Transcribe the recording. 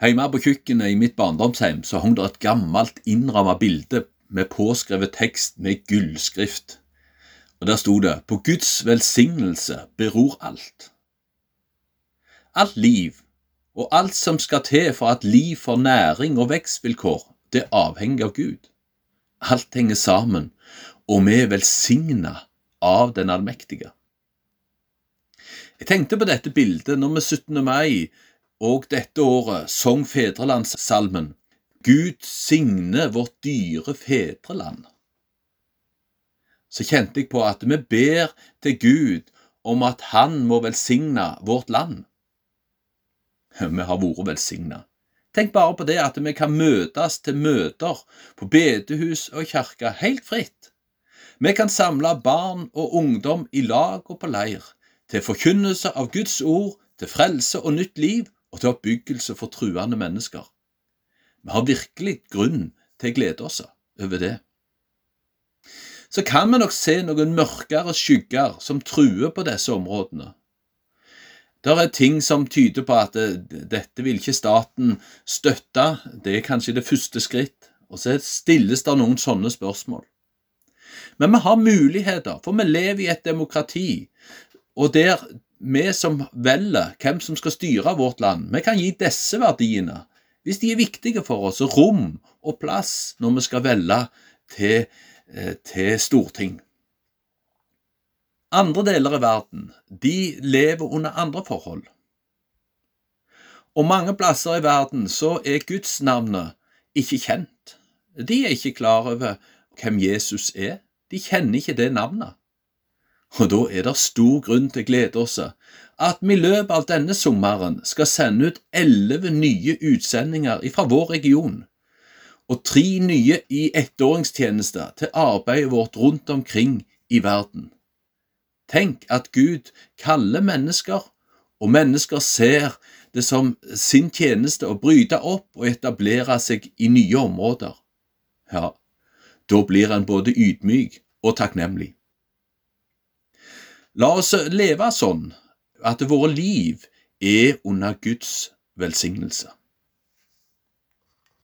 Hjemme på kjøkkenet i mitt barndomshjem så hang det et gammelt innrammet bilde med påskrevet tekst med gullskrift. Og der sto det På Guds velsignelse beror alt. Alt liv, og alt som skal til for at liv får næring og vekstvilkår, det avhenger av Gud. Alt henger sammen, og vi er velsigna av den allmektige. Jeg tenkte på dette bildet når vi 17. mai og dette året sang fedrelandssalmen Gud signe vårt dyre fedreland. Så kjente jeg på at vi ber til Gud om at Han må velsigne vårt land. Vi har vært velsigna. Tenk bare på det at vi kan møtes til møter på bedehus og kirke helt fritt. Vi kan samle barn og ungdom i lag og på leir, til forkynnelse av Guds ord, til frelse og nytt liv og til oppbyggelse for truende mennesker. Vi har virkelig grunn til å glede oss over det. Så kan vi nok se noen mørkere skygger som truer på disse områdene. Det er ting som tyder på at dette vil ikke staten støtte, det er kanskje det første skritt, og så stilles det noen sånne spørsmål. Men vi har muligheter, for vi lever i et demokrati, og der vi som velger hvem som skal styre vårt land, vi kan gi disse verdiene hvis de er viktige for oss, rom og plass når vi skal velge til, eh, til storting. Andre deler av verden de lever under andre forhold. Og mange plasser i verden så er gudsnavnet ikke kjent. De er ikke klar over hvem Jesus er. De kjenner ikke det navnet. Og da er det stor grunn til glede oss at vi i løpet av denne sommeren skal sende ut elleve nye utsendinger fra vår region, og tre nye i ettåringstjeneste til arbeidet vårt rundt omkring i verden. Tenk at Gud kaller mennesker, og mennesker ser det som sin tjeneste å bryte opp og etablere seg i nye områder. Ja, da blir en både ydmyk og takknemlig. La oss leve sånn at våre liv er under Guds velsignelse.